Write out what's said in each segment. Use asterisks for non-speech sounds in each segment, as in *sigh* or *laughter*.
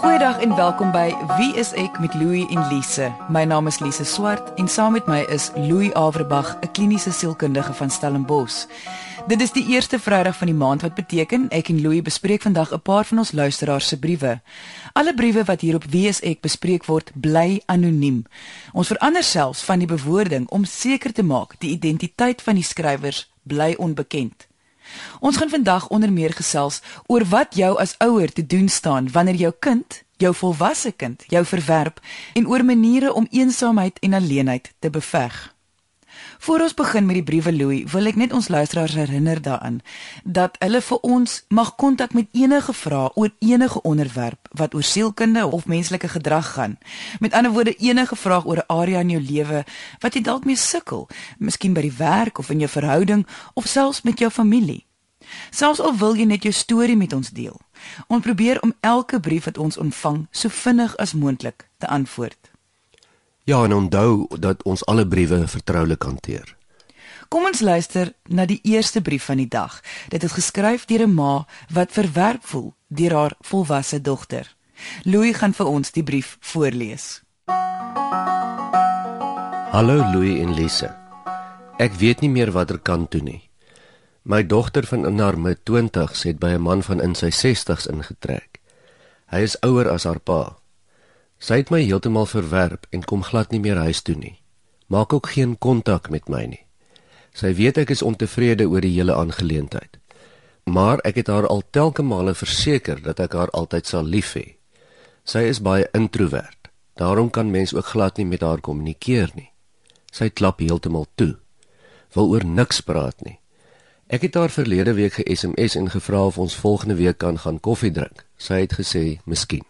Goeiedag en welkom by Wie is ek met Louie en Lise. My naam is Lise Swart en saam met my is Louie Averbag, 'n kliniese sielkundige van Stellenbosch. Dit is die eerste Vrydag van die maand wat beteken ek en Louie bespreek vandag 'n paar van ons luisteraars se briewe. Alle briewe wat hier op Wie is ek bespreek word, bly anoniem. Ons verander selfs van die bewoording om seker te maak die identiteit van die skrywers bly onbekend. Ons gaan vandag onder meer gesels oor wat jou as ouer te doen staan wanneer jou kind, jou volwasse kind, jou verwerp en oor maniere om eensaamheid en alleenheid te beveg. Voor ons begin met die briewe Louis, wil ek net ons luisteraars herinner daaraan dat hulle vir ons mag kontak met enige vrae oor enige onderwerp wat oor sielkunde of menslike gedrag gaan. Met ander woorde, enige vraag oor 'n area in jou lewe wat jy dalk mee sukkel, miskien by die werk of in jou verhouding of selfs met jou familie. Selfs al wil jy net jou storie met ons deel, ons probeer om elke brief wat ons ontvang so vinnig as moontlik te antwoord. Ja, en onthou dat ons alle briewe vertroulik hanteer. Kom ons luister na die eerste brief van die dag. Dit is geskryf deur 'n ma wat verwerp voel deur haar volwasse dogter. Louis gaan vir ons die brief voorlees. Hallo Louis en Lise. Ek weet nie meer watter kant toe nie. My dogter van in haar mid-20s het by 'n man van in sy 60s ingetrek. Hy is ouer as haar pa. Sy het my heeltemal verwerp en kom glad nie meer huis toe nie. Maak ook geen kontak met my nie. Sy weet ek is ontevrede oor die hele aangeleentheid. Maar ek het haar al telke male verseker dat ek haar altyd sal lief hê. Sy is baie introwert. Daarom kan mens ook glad nie met haar kommunikeer nie. Sy klap heeltemal toe. Wil oor niks praat nie. Ek het haar verlede week ge-SMS en gevra of ons volgende week kan gaan koffie drink. Sy het gesê, "Miskien."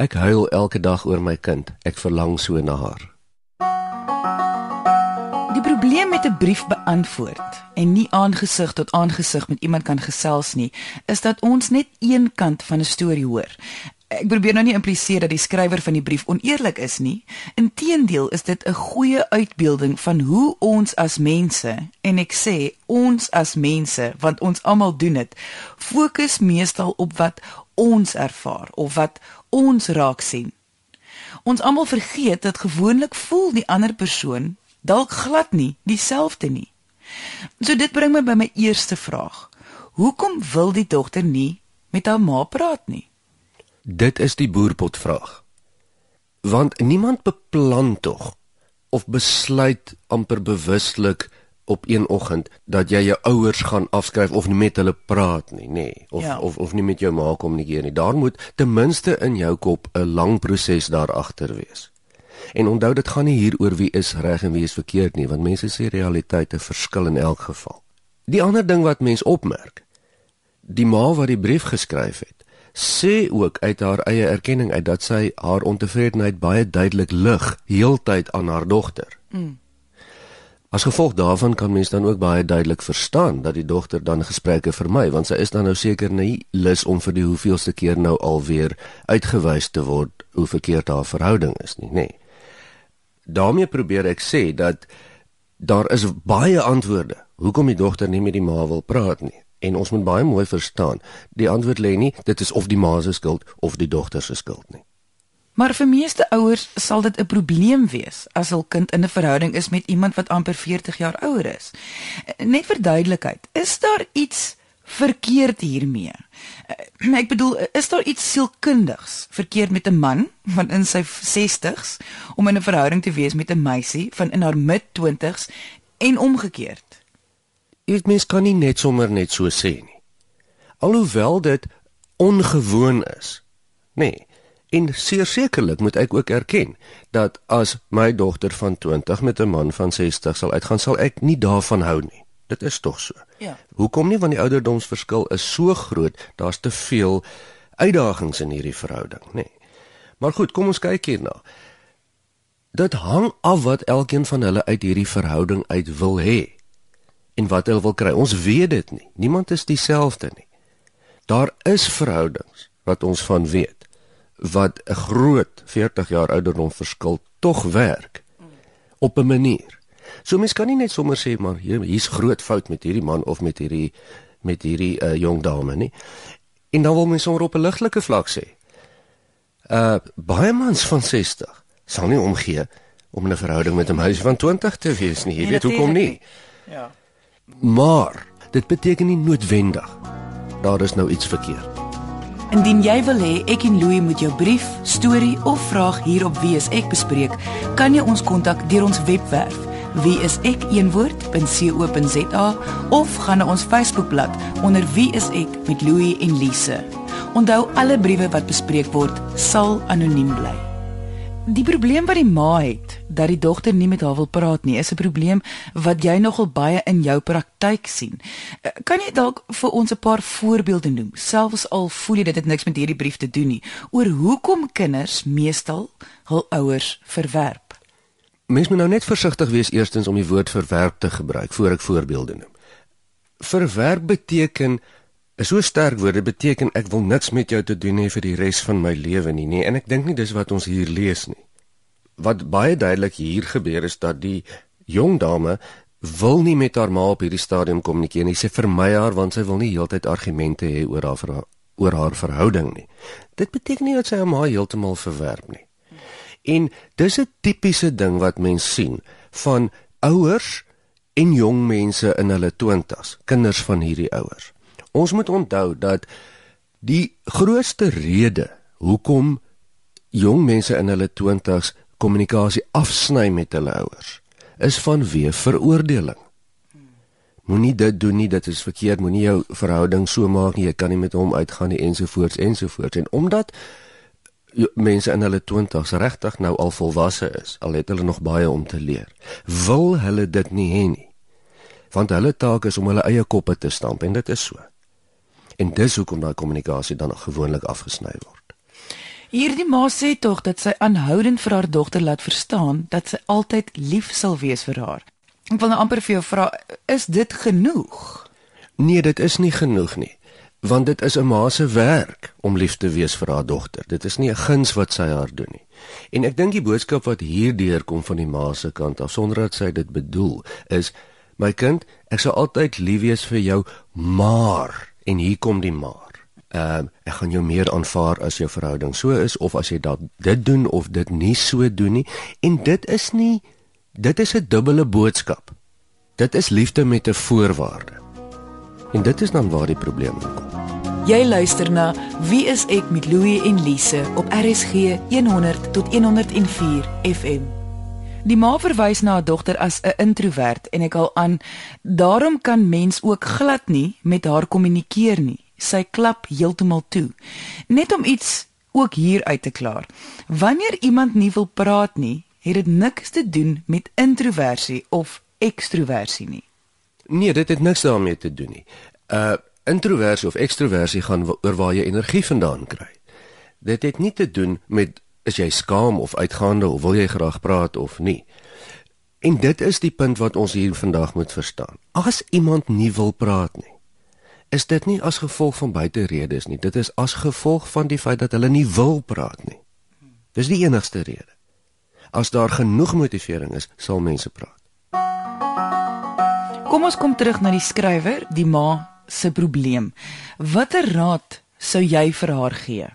Ek huil elke dag oor my kind. Ek verlang so na haar. Die probleem met 'n brief beantwoord en nie aangesig tot aangesig met iemand kan gesels nie, is dat ons net een kant van 'n storie hoor. Ek probeer nou nie impliseer dat die skrywer van die brief oneerlik is nie. Inteendeel is dit 'n goeie uitbeelding van hoe ons as mense, en ek sê ons as mense, want ons almal doen dit, fokus meestal op wat ons ervaar of wat ons raak sien. Ons almal vergeet dat gewoonlik voel die ander persoon dalk glad nie dieselfde nie. So dit bring my by my eerste vraag. Hoekom wil die dogter nie met haar ma praat nie? Dit is die boerpot vraag. Want niemand beplan tog of besluit amper bewuslik op een oggend dat jy jou ouers gaan afskryf of nie met hulle praat nie, nê, nee. of, ja. of of nie met jou ma kommunikeer nie. Daar moet ten minste in jou kop 'n lang proses daar agter wees. En onthou dit gaan nie hier oor wie is reg en wie is verkeerd nie, want mense se realiteite verskil in elk geval. Die ander ding wat mens opmerk, die ma wat die brief geskryf het, sê ook uit haar eie erkenning uit dat sy haar ontevredenheid baie duidelik lig heeltyd aan haar dogter. Mm. As gevolg daarvan kan mens dan ook baie duidelik verstaan dat die dogter dan gesprekke vermy want sy is dan nou seker nie lus om vir die hoeveelste keer nou alweer uitgewys te word hoe verkeerd haar verhouding is nie, nê. Nee. daarmee probeer ek sê dat daar is baie antwoorde hoekom die dogter nie met die ma wil praat nie en ons moet baie mooi verstaan die antwoord lê nie dit is of die ma se skuld of die dogter se skuld nie. Maar vir meeste ouers sal dit 'n probleem wees as hul kind in 'n verhouding is met iemand wat amper 40 jaar ouer is. Net vir duidelikheid, is daar iets verkeerd hiermee? Eh, ek bedoel, is daar iets sielkundigs verkeerd met 'n man van in sy 60s om in 'n verhouding te wees met 'n meisie van in haar mid-20s en omgekeerd? Dit mens kan nie net sommer net so sê nie. Alhoewel dit ongewoon is. Nee. En sekerlik moet ek ook erken dat as my dogter van 20 met 'n man van 60 sal uitgaan, sal ek nie daarvan hou nie. Dit is tog so. Ja. Hoekom nie want die ouderdomsverskil is so groot, daar's te veel uitdagings in hierdie verhouding, nê. Nee. Maar goed, kom ons kyk hierna. Dit hang af wat elkeen van hulle uit hierdie verhouding uit wil hê en wat hulle wil kry. Ons weet dit nie. Niemand is dieselfde nie. Daar is verhoudings wat ons van weet wat 'n groot 40 jaar ouderdom verskil tog werk op 'n manier. So mens kan nie net sommer sê maar hier hier's groot fout met hierdie man of met hierdie met hierdie uh, jong dame nie. En dan wil mens sommer op 'n ligtelike vlak sê. Uh baie mans van 60 sal nie omgee om 'n verhouding met 'n meisie van 20 te wees nie. Jy Nee, weet hoekom nie. Ja. Maar dit beteken nie noodwendig daar is nou iets verkeerd. Indien jy wil hê ek en Louie moet jou brief, storie of vraag hier op Wie is ek bespreek, kan jy ons kontak deur ons webwerf wieisek.co.za of gaan na ons Facebookblad onder Wie is ek met Louie en Lise. Onthou alle briewe wat bespreek word sal anoniem bly. Die probleem wat die ma het dat die dogter nie met haar wil praat nie, is 'n probleem wat jy nogal baie in jou praktyk sien. Eh, Kan jy dalk vir ons 'n paar voorbeelde noem, selfs al voel jy dit het niks met hierdie brief te doen nie, oor hoekom kinders meestal hul ouers verwerp? Mens moet nou net versigtig wees eerstens om die woord verwerp te gebruik voor ek voorbeelde noem. Verwerp beteken is so sterk woord, dit beteken ek wil niks met jou te doen hê vir die res van my lewe nie, nee, en ek dink nie dis wat ons hier lees nie. Wat baie duidelik hier gebeur is dat die jong dame wil nie met haar ma op hierdie stadium kommunikeer nie. Sy vermy haar want sy wil nie heeltyd argumente hê oor haar verha- oor haar verhouding nie. Dit beteken nie dat sy haar ma heeltemal verwerp nie. En dis 'n tipiese ding wat mens sien van ouers en jong mense in hulle 20's, kinders van hierdie ouers. Ons moet onthou dat die grootste rede hoekom jong mense in hulle 20's kommunikasie afsny met hulle ouers is vanweë veroordeling. Moenie dit doen nie, dit is verkeerd, moenie jou verhouding so maak nie, jy kan nie met hom uitgaan nie ensovoorts ensovoorts. En omdat mense in hulle 20's regtig nou al volwasse is, al het hulle nog baie om te leer, wil hulle dit nie hê nie. Want hulle taak is om hulle eie koppe te stamp en dit is so. En dis hoekom daai kommunikasie dan gewoonlik afgesny word. Hierdie ma sê tog dat sy aanhoudend vir haar dogter laat verstaan dat sy altyd lief sal wees vir haar. Ek wil nou amper vir jou vra, is dit genoeg? Nee, dit is nie genoeg nie, want dit is 'n ma se werk om lief te wees vir haar dogter. Dit is nie 'n guns wat sy haar doen nie. En ek dink die boodskap wat hierdeur kom van die ma se kant af sonder dat sy dit bedoel, is my kind, ek sal altyd lief wees vir jou, maar en hier kom die maar. Ehm uh, ek gaan jou meer aanvaar as jou verhouding so is of as jy dat dit doen of dit nie so doen nie en dit is nie dit is 'n dubbele boodskap. Dit is liefde met 'n voorwaarde. En dit is dan waar die probleem inkom. Jy luister na Wie is ek met Louie en Lise op RSG 100 tot 104 FM. Die ma verwys na haar dogter as 'n introwert en ek al aan daarom kan mens ook glad nie met haar kommunikeer nie. Sy klap heeltemal toe. Net om iets ook hier uit te klaar. Wanneer iemand nie wil praat nie, het dit niks te doen met introversie of ekstroversie nie. Nee, dit het niks daarmee te doen nie. Uh introversie of ekstroversie gaan oor waar jy energie vandaan kry. Dit het nie te doen met is jy skaam of uitgaande of wil jy graag praat of nie. En dit is die punt wat ons hier vandag moet verstaan. As iemand nie wil praat nie, is dit nie as gevolg van buiteredes nie. Dit is as gevolg van die feit dat hulle nie wil praat nie. Dis die enigste rede. As daar genoeg motivering is, sal mense praat. Kom ons kom terug na die skrywer, die ma se probleem. Watter raad sou jy vir haar gee?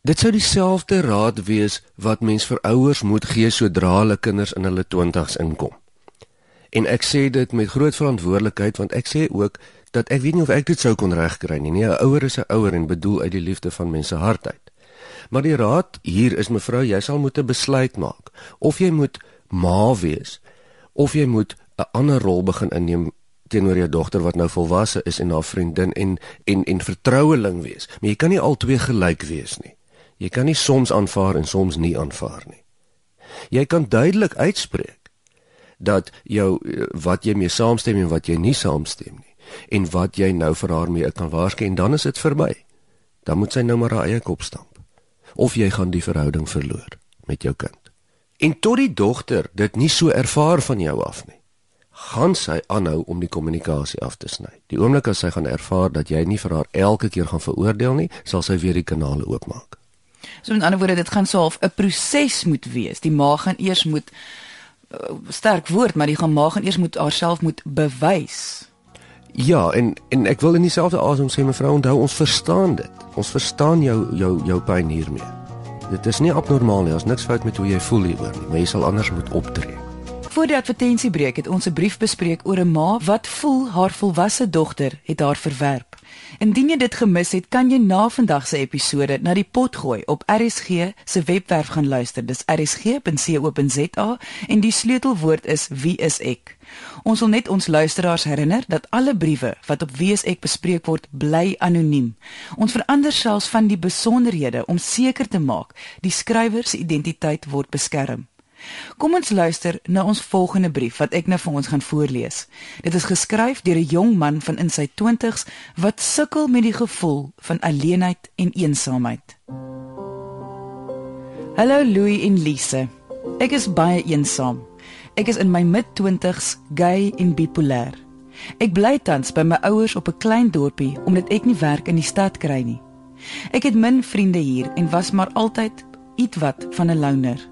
Dit sou dieselfde raad wees wat mens vir ouers moet gee sodra hulle kinders in hulle 20's inkom. En ek sê dit met groot verantwoordelikheid want ek sê ook dat ek weet nie of ek dit sou kon regkry nie. Nee, 'n ouer is 'n ouer en bedoel uit die liefde van mense hart uit. Maar die raad hier is mevrou, jy sal moet 'n besluit maak of jy moet ma wees of jy moet 'n ander rol begin inneem teenoor jou dogter wat nou volwasse is en haar vriendin en en en vertroueling wees. Maar jy kan nie albei gelyk wees nie. Jy kan nie soms aanvaar en soms nie aanvaar nie. Jy kan duidelik uitspreek dat jou wat jy mee saamstem en wat jy nie saamstem nie en wat jy nou vir haar mee kan waarsku en dan is dit verby. Dan moet sy nou maar haar eie kop stamp. Of jy gaan die verhouding verloor met jou kind. En tot die dogter dit nie so ervaar van jou af nie, gaan sy aanhou om die kommunikasie af te sny. Die oomblik as sy gaan ervaar dat jy nie vir haar elke keer gaan veroordeel nie, sal sy weer die kanale oopmaak. So met ander woorde, dit gaan so half 'n proses moet wees. Die ma gaan eers moet uh, sterk woord, maar die gaan ma gaan eers moet haarself moet bewys. Ja, en en ek wil in dieselfde asem sê mevrou, onthou ons verstaan dit. Ons verstaan jou jou jou pyn hiermee. Dit is nie abnormaal nie. Daar's niks fout met hoe jy voel hieroor nie, maar jy sal anders moet optree. Voor die advertensiebreek het ons 'n brief bespreek oor 'n ma wat voel haar volwasse dogter het haar verwerp. Indien jy dit gemis het, kan jy na vandag se episode na die pot gooi op RSG se webwerf gaan luister. Dis rsg.co.za en die sleutelwoord is wie is ek. Ons wil net ons luisteraars herinner dat alle briewe wat op wie is ek bespreek word, bly anoniem. Ons verander selfs van die besonderhede om seker te maak die skrywer se identiteit word beskerm. Kom ons luister na ons volgende brief wat ek nou vir ons gaan voorlees. Dit is geskryf deur 'n jong man van in sy 20's wat sukkel met die gevoel van alleenheid en eensaamheid. Hallo Louis en Lise. Ek is baie eensaam. Ek is in my mid-20's, gay en bipolêr. Ek bly tans by my ouers op 'n klein dorpie omdat ek nie werk in die stad kry nie. Ek het min vriende hier en was maar altyd ietwat van 'n loner.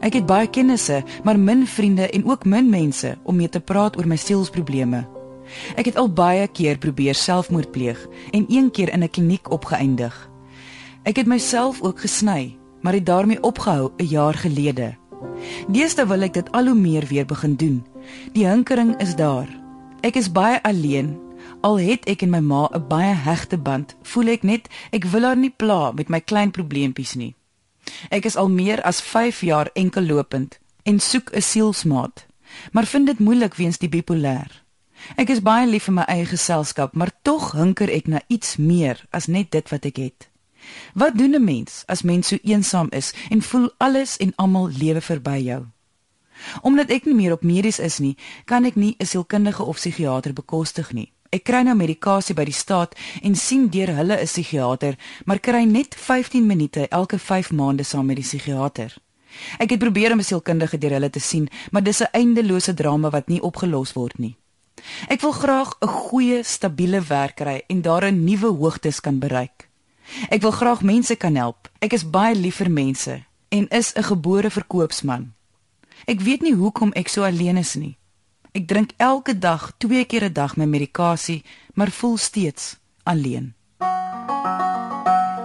Ek het baie kennisse, maar min vriende en ook min mense om mee te praat oor my sielsprobleme. Ek het al baie keer probeer selfmoord pleeg en een keer in 'n kliniek opgeëindig. Ek het myself ook gesny, maar het daarmee opgehou 'n jaar gelede. Deesdae wil ek dit al hoe meer weer begin doen. Die hinkering is daar. Ek is baie alleen. Al het ek en my ma 'n baie hegte band, voel ek net ek wil haar nie pla met my klein probleempies nie. Ek is al meer as 5 jaar enkel lopend en soek 'n sielsmaat, maar vind dit moeilik weens die bipolêr. Ek is baie lief vir my eie geselskap, maar tog hunker ek na iets meer as net dit wat ek het. Wat doen 'n mens as mens so eensaam is en voel alles en almal lewe verby jou? Omdat ek nie meer op medies is nie, kan ek nie 'n sielkundige of psigiatër bekostig nie. Ek kry nou medikasie by die staat en sien deur hulle 'n psigiater, maar kry net 15 minute elke 5 maande saam met die psigiater. Ek het probeer om 'n sielkundige deur hulle te sien, maar dis 'n eindelose drama wat nie opgelos word nie. Ek wil graag 'n goeie, stabiele werk kry en daarin nuwe hoogtes kan bereik. Ek wil graag mense kan help. Ek is baie lief vir mense en is 'n gebore verkoopsman. Ek weet nie hoekom ek so alleen is nie. Ek drink elke dag, twee keer 'n dag my medikasie, maar voel steeds alleen.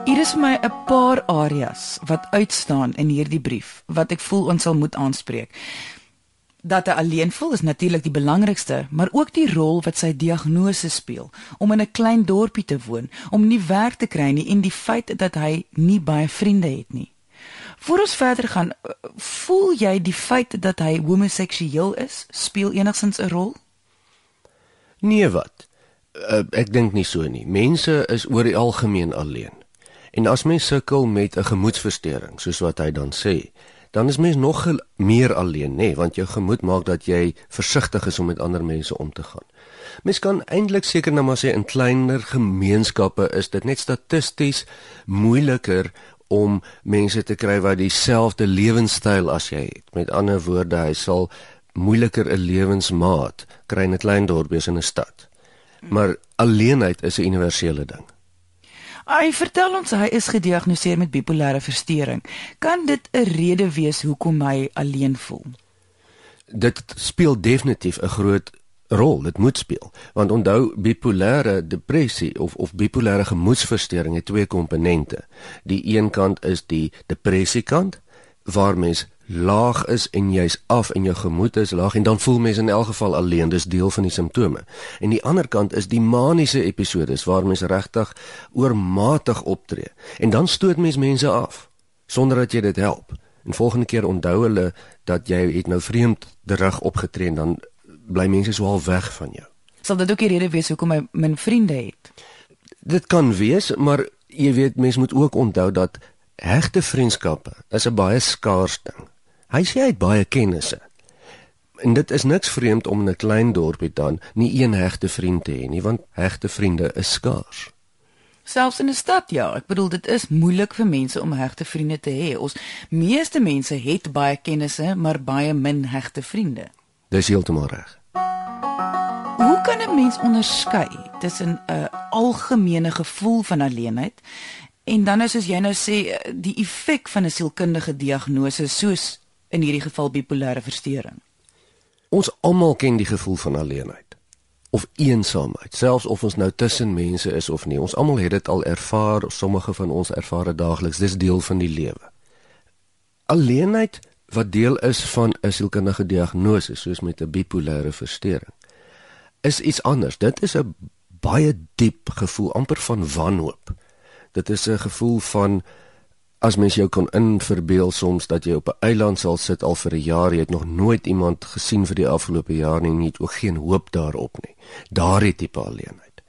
Hier is vir my 'n paar areas wat uitstaan in hierdie brief wat ek voel ons sal moet aanspreek. Dat hy alleen voel is natuurlik die belangrikste, maar ook die rol wat sy diagnose speel om in 'n klein dorpie te woon, om nie werk te kry nie en die feit dat hy nie baie vriende het nie. Voor ons verder gaan, voel jy die feit dat hy homoseksueel is speel enigsins 'n rol? Nee wat. Uh, ek dink nie so nie. Mense is oor die algemeen alleen. En as mens sukkel met 'n gemoedversteuring, soos wat hy dan sê, dan is mens nog meer alleen, nê, nee, want jou gemoed maak dat jy versigtig is om met ander mense om te gaan. Mens kan eintlik seker nou maar sê in kleiner gemeenskappe is dit net statisties moeiliker om mense te kry wat dieselfde lewenstyl as jy het. Met ander woorde, hy sal moeiliker 'n lewensmaat kry in 'n klein dorpie as in 'n stad. Maar alleenheid is 'n universele ding. Hy vertel ons hy is gediagnoseer met bipolêre verstoring. Kan dit 'n rede wees hoekom hy alleen voel? Dit speel definitief 'n groot rol dit moet speel. Want onthou bipolêre depressie of of bipolêre gemoedsversteuring het twee komponente. Die een kant is die depressie kant waar mens laag is en jy's af en jou gemoed is laag en dan voel mens in elk geval alleen dis deel van die simptome. En die ander kant is die maniese episodes waar mens regtig oormatig optree. En dan stoot mens mense af sonder dat jy dit help. En volgende keer onthou hulle dat jy het nou vreemd terug opgetree en dan bly mense so al weg van jou. Sal dit ook die rede wees hoekom hy min vriende het? Dit kan wees, maar jy weet mense moet ook onthou dat hegte vriendskappe is 'n baie skaars ding. Hy sê hy het baie kennisse. En dit is niks vreemd om in 'n klein dorpie dan nie een hegte vriend te hê nie, want hegte vriende is skaars. Selfs in 'n stad ja, ek bedoel dit is moeilik vir mense om hegte vriende te hê. Ons meeste mense het baie kennisse, maar baie min hegte vriende. Dis heeltemal reg. Hoe kan 'n mens onderskei tussen 'n algemene gevoel van alleenheid en dan is as jy nou sê die effek van 'n sielkundige diagnose soos in hierdie geval bipolêre verstoring? Ons almal ken die gevoel van alleenheid. of eensaamheid, selfs of ons nou tussen mense is of nie. Ons almal het dit al ervaar, sommige van ons ervaar dit daagliks. Dis deel van die lewe. Alleenheid wat deel is van 'n sielkundige diagnose soos met 'n bipolêre verstoring is iets anders. Dit is 'n baie diep gevoel amper van wanhoop. Dit is 'n gevoel van as mens jou kon inverbeel soms dat jy op 'n eiland sal sit al vir 'n jaar, jy het nog nooit iemand gesien vir die afgelope jaar nie, nie het ook geen hoop daarop nie. Daardie tipe alleenheid.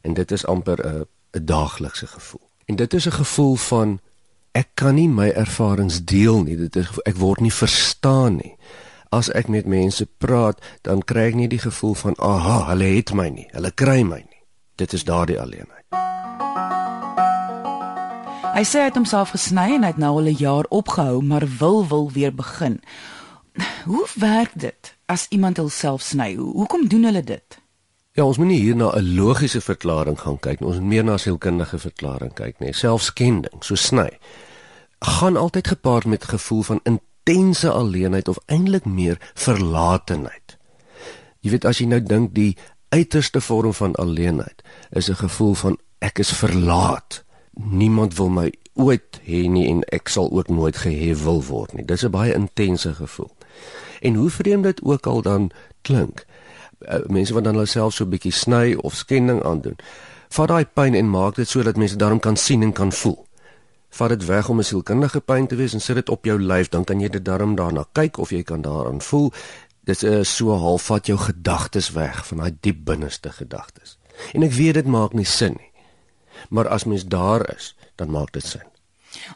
En dit is amper 'n 'n daaglikse gevoel. En dit is 'n gevoel van ek kan nie my ervarings deel nie. Dit is ek word nie verstaan nie. As ek met mense praat, dan kry ek nie die gevoel van aha, hulle het my nie. Hulle kry my nie. Dit is daardie alleenheid. Hy sê hy het homself gesny en hy het nou al 'n jaar opgehou, maar wil wil weer begin. Hoe werk dit as iemand homself sny? Hoekom doen hulle dit? Ja, ons moet nie hier na 'n logiese verklaring gaan kyk nie. Ons moet meer na sielkundige verklaring kyk, nee. Selfskending, so sny, gaan altyd gepaard met gevoel van intense alleenheid of eintlik meer verlatenheid. Jy weet as jy nou dink die uiterste vorm van alleenheid is 'n gevoel van ek is verlaat niemand wil my ooit hê nie en ek sal ook nooit gehê wil word nie. Dis 'n baie intense gevoel. En hoe vreemd dit ook al dan klink, uh, mense wat dan hulle self so 'n bietjie sny of skending aandoen, vat daai pyn en maak dit sodat mense daarom kan sien en kan voel. Vat dit weg om 'n sielkundige pyn te wees en sit dit op jou lyf, dan kan jy dit daarom daarna kyk of jy kan daaraan voel. Dit is so half vat jou gedagtes weg van daai diep binneste gedagtes. En ek weet dit maak nie sin nie maar as mens daar is, dan maak dit sin.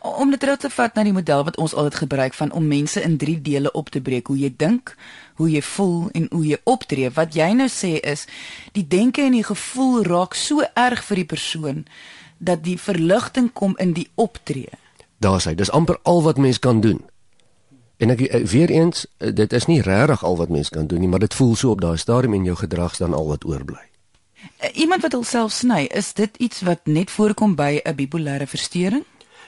Om dit terug te vat na die model wat ons altyd gebruik van om mense in 3 dele op te breek, hoe jy dink, hoe jy voel en hoe jy optree. Wat jy nou sê is die denke en die gevoel raak so erg vir die persoon dat die verligting kom in die optree. Daar's hy. Dis amper al wat mens kan doen. En ek, ek weer eens, dit is nie regtig al wat mens kan doen nie, maar dit voel so op daai stadium en jou gedrag dan al wat oorbly. Eh, iemand wat homself sny, is dit iets wat net voorkom by 'n bipolêre verstoring?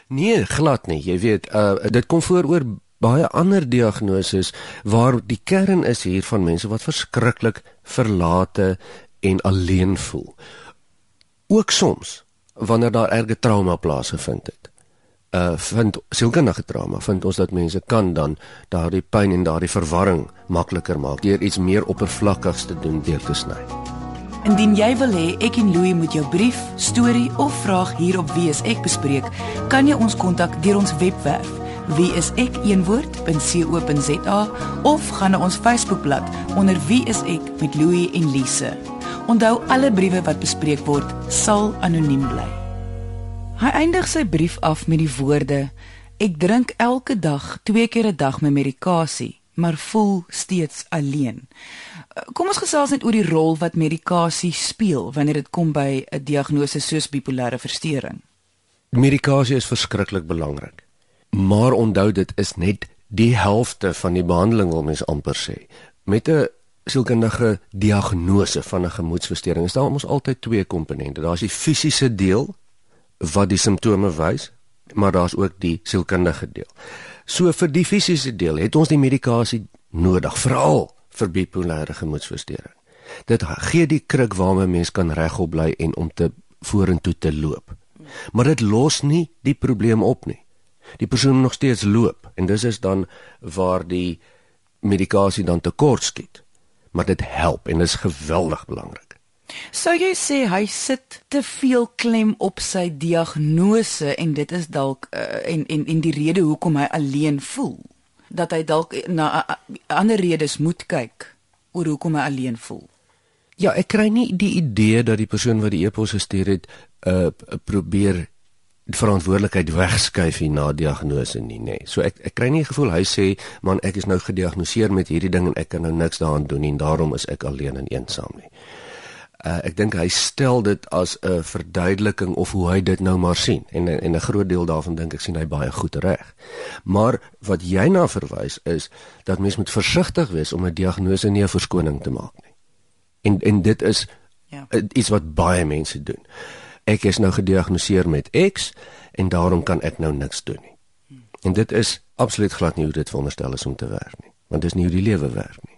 Nee, glad nie. Jy weet, uh dit kom voor oor baie ander diagnoses waar die kern is hier van mense wat verskriklik verlate en alleen voel. Ook soms wanneer daar erge trauma plaasgevind het. Uh vind sielkundige trauma vind ons dat mense kan dan daardie pyn en daardie verwarring makliker maak deur iets meer oppervlakkigs te doen deur te sny. Indien jy wil hê ek en Louie moet jou brief, storie of vraag hier op Wie is ek bespreek, kan jy ons kontak deur ons webwerf wieisek.co.za of gaan na ons Facebookblad onder Wie is ek met Louie en Lise. Onthou alle briewe wat bespreek word sal anoniem bly. Hy eindig sy brief af met die woorde: Ek drink elke dag, twee keer 'n dag my medikasie, maar voel steeds alleen. Kom ons gesels net oor die rol wat medikasie speel wanneer dit kom by 'n diagnose soos bipolêre verstoring. Medikasie is verskriklik belangrik. Maar onthou dit is net die helfte van die behandeling wil mens amper sê. Met 'n sielkundige diagnose van 'n gemoedstoornis is daar ons altyd twee komponente. Daar's die fisiese deel wat die simptome wys, maar daar's ook die sielkundige deel. So vir die fisiese deel het ons die medikasie nodig, veral vir bipolêre gemoedstoornis. Dit gee die kruk waarmee mens kan regop bly en om te vorentoe te loop. Maar dit los nie die probleem op nie. Die persoon nog steeds loop en dis is dan waar die medikasie dan tekort skiet. Maar dit help en is geweldig belangrik. Sou jy sê hy sit te veel klem op sy diagnose en dit is dalk uh, en en en die rede hoekom hy alleen voel? dat hy dalk na ander redes moet kyk oor hoekom hy alleen voel. Ja, ek kry nie die idee dat die persoon wat die e-pos gestuur het, uh probeer verantwoordelikheid wegskuif hier na diagnose nie, nê. Nee. So ek ek kry nie die gevoel hy sê, man, ek is nou gediagnoseer met hierdie ding en ek kan nou niks daaraan doen nie en daarom is ek alleen en eensaam nie. Uh, ek dink hy stel dit as 'n verduideliking of hoe hy dit nou maar sien en en 'n groot deel daarvan dink ek sien hy baie goed reg. Maar wat jy na verwys is dat mens moet versigtig wees om 'n diagnose nie 'n verskoning te maak nie. En en dit is ja. iets wat baie mense doen. Ek is nou gediagnoseer met X en daarom kan ek nou niks doen nie. En dit is absoluut glad nie hoe dit veronderstel is om te werk nie, want dit is nie hoe die lewe werk nie.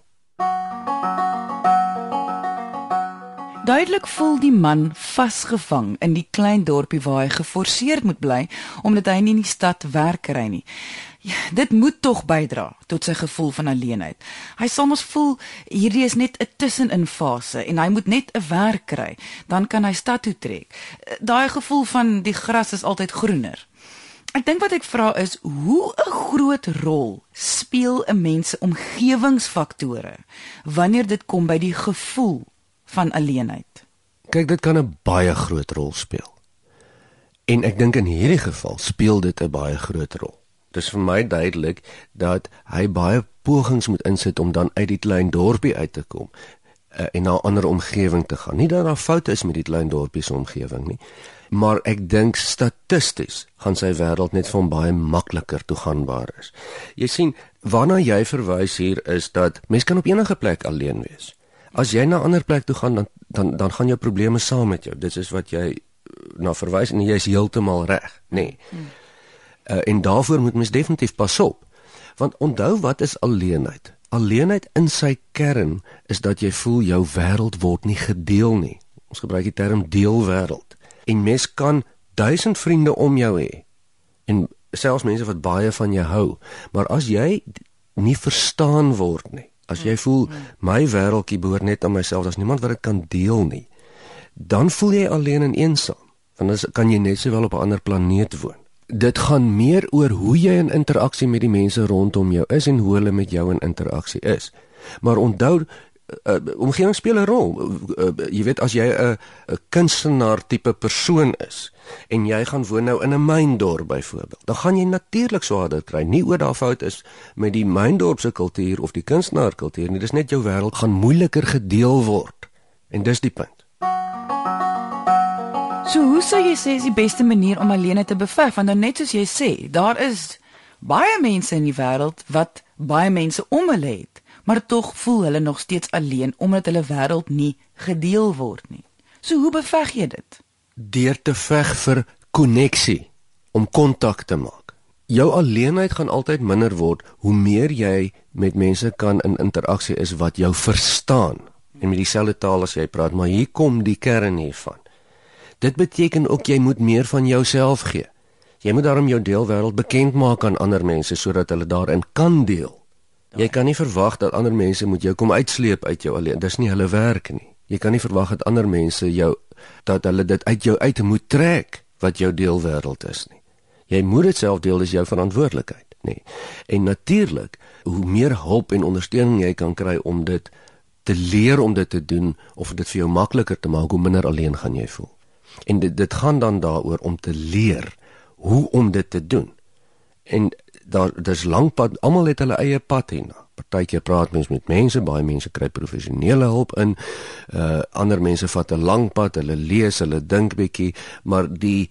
Duidelik voel die man vasgevang in die klein dorpie waar hy geforseerd moet bly omdat hy nie in die stad werk kry nie. Ja, *laughs* dit moet tog bydra tot sy gevoel van alleenheid. Hy sal mos voel hierdie is net 'n tussenin fase en hy moet net 'n werk kry, dan kan hy stad toe trek. Daai gevoel van die gras is altyd groener. Ek dink wat ek vra is hoe 'n groot rol speel 'n mens se omgewingsfaktore wanneer dit kom by die gevoel van alleenheid. Kyk, dit kan 'n baie groot rol speel. En ek dink in hierdie geval speel dit 'n baie groot rol. Dit is vir my duidelik dat hy baie pogings moet insit om dan uit die klein dorpie uit te kom uh, en na 'n ander omgewing te gaan. Nie dat daar foute is met die klein dorpie se omgewing nie, maar ek dink statisties gaan sy wêreld net van baie makliker toegaanbaar is. Jy sien, waarna jy verwys hier is dat mens kan op enige plek alleen wees. As jy na 'n ander plek toe gaan dan dan dan gaan jou probleme saam met jou. Dit is wat jy eh, na verwys en jy is heeltemal reg, nê. Nee. Hmm. Uh, en daarvoor moet mens definitief pas op. Want onthou wat is alleenheid? Alleenheid in sy kern is dat jy voel jou wêreld word nie gedeel nie. Ons gebruik die term deelwêreld. En mens kan duisend vriende om jou hê en selfs mense wat baie van jou hou, maar as jy nie verstaan word nie, as jy voel my wêreldjie behoort net aan myself, daar's niemand wat dit kan deel nie, dan voel jy alleen en eensaam. Want dan kan jy net sowel op 'n ander planeet woon dit gaan meer oor hoe jy in interaksie met die mense rondom jou is en hoe hulle met jou in interaksie is. Maar onthou uh, omgewing speel 'n rol. Uh, uh, jy weet as jy 'n 'n kunstenaar tipe persoon is en jy gaan woon nou in 'n myndorp byvoorbeeld, dan gaan jy natuurlik swaarder kry. Nie oor daar fout is met die myndorp se kultuur of die kunstenaar kultuur nie. Dis net jou wêreld gaan moeiliker gedeel word. En dis die punt. So hoe sou jy sê is die beste manier om alleen te beveg? Want dan net soos jy sê, daar is baie mense in die wêreld wat baie mense om hulle het, maar tog voel hulle nog steeds alleen omdat hulle wêreld nie gedeel word nie. So hoe beveg jy dit? Deur te veg vir koneksie, om kontak te maak. Jou alleenheid gaan altyd minder word hoe meer jy met mense kan in interaksie is wat jou verstaan en met dieselfde taal as jy praat, maar hier kom die kern hiervan. Dit beteken ook jy moet meer van jouself gee. Jy moet daarom jou deelwêreld bekend maak aan ander mense sodat hulle daarin kan deel. Jy kan nie verwag dat ander mense moet jou kom uitsleep uit jou alleen. Dis nie hulle werk nie. Jy kan nie verwag dat ander mense jou dat hulle dit uit jou uit moet trek wat jou deelwêreld is nie. Jy moet dit self deel, dis jou verantwoordelikheid, nê. En natuurlik, hoe meer hulp en ondersteuning jy kan kry om dit te leer om dit te doen of dit vir jou makliker te maak, hoe minder alleen gaan jy voel. En dit dit gaan dan daaroor om te leer hoe om dit te doen. En daar dis lank pad, almal het hulle eie pad hierna. Partykeer praat mens met mense, baie mense kry professionele hulp in. Uh ander mense vat 'n lang pad, hulle lees, hulle dink bietjie, maar die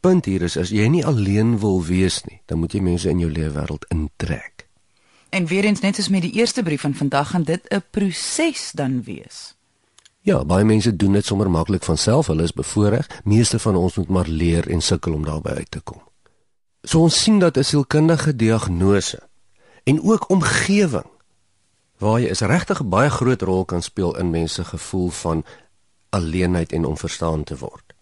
punt hier is as jy nie alleen wil wees nie, dan moet jy mense in jou lewe wêreld intrek. En weer eens net soos met die eerste brief van vandag gaan dit 'n proses dan wees. Ja, baie mense doen dit sommer maklik van self. Hulle is bevoordeel. Meeste van ons moet maar leer en sukkel om daarby uit te kom. So ons sien dat 'n sielkundige diagnose en ook omgewing waar jy is regtig 'n baie groot rol kan speel in mense gevoel van alleenheid en onverstaan te word.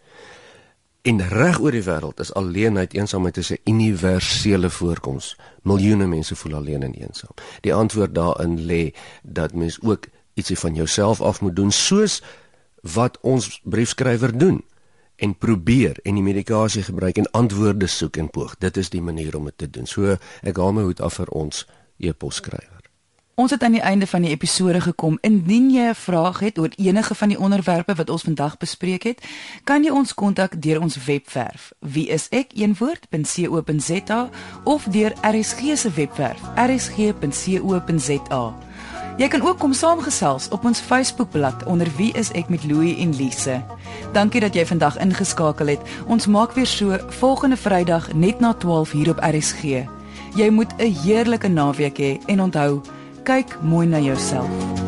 En reg oor die wêreld is alleenheid, eensaamheid 'n universele voorkoms. Miljoene mense voel alleen en eensaam. Die antwoord daarin lê dat mens ook ietsie van jouself af moet doen soos wat ons briefskrywer doen en probeer en die medikasie gebruik en antwoorde soek en poog. Dit is die manier om dit te doen. So ek haal my hoed af vir ons e-posskrywer. Ons het aan die einde van die episode gekom. Indien jy 'n vraag het oor enige van die onderwerpe wat ons vandag bespreek het, kan jy ons kontak deur ons webwerf wieisek1woord.co.za of deur RSG se webwerf rsg.co.za. Jy kan ook kom saamgesels op ons Facebookblad onder Wie is ek met Louie en Lise. Dankie dat jy vandag ingeskakel het. Ons maak weer so volgende Vrydag net na 12 hier op RSG. Jy moet 'n heerlike naweek hê he, en onthou, kyk mooi na jouself.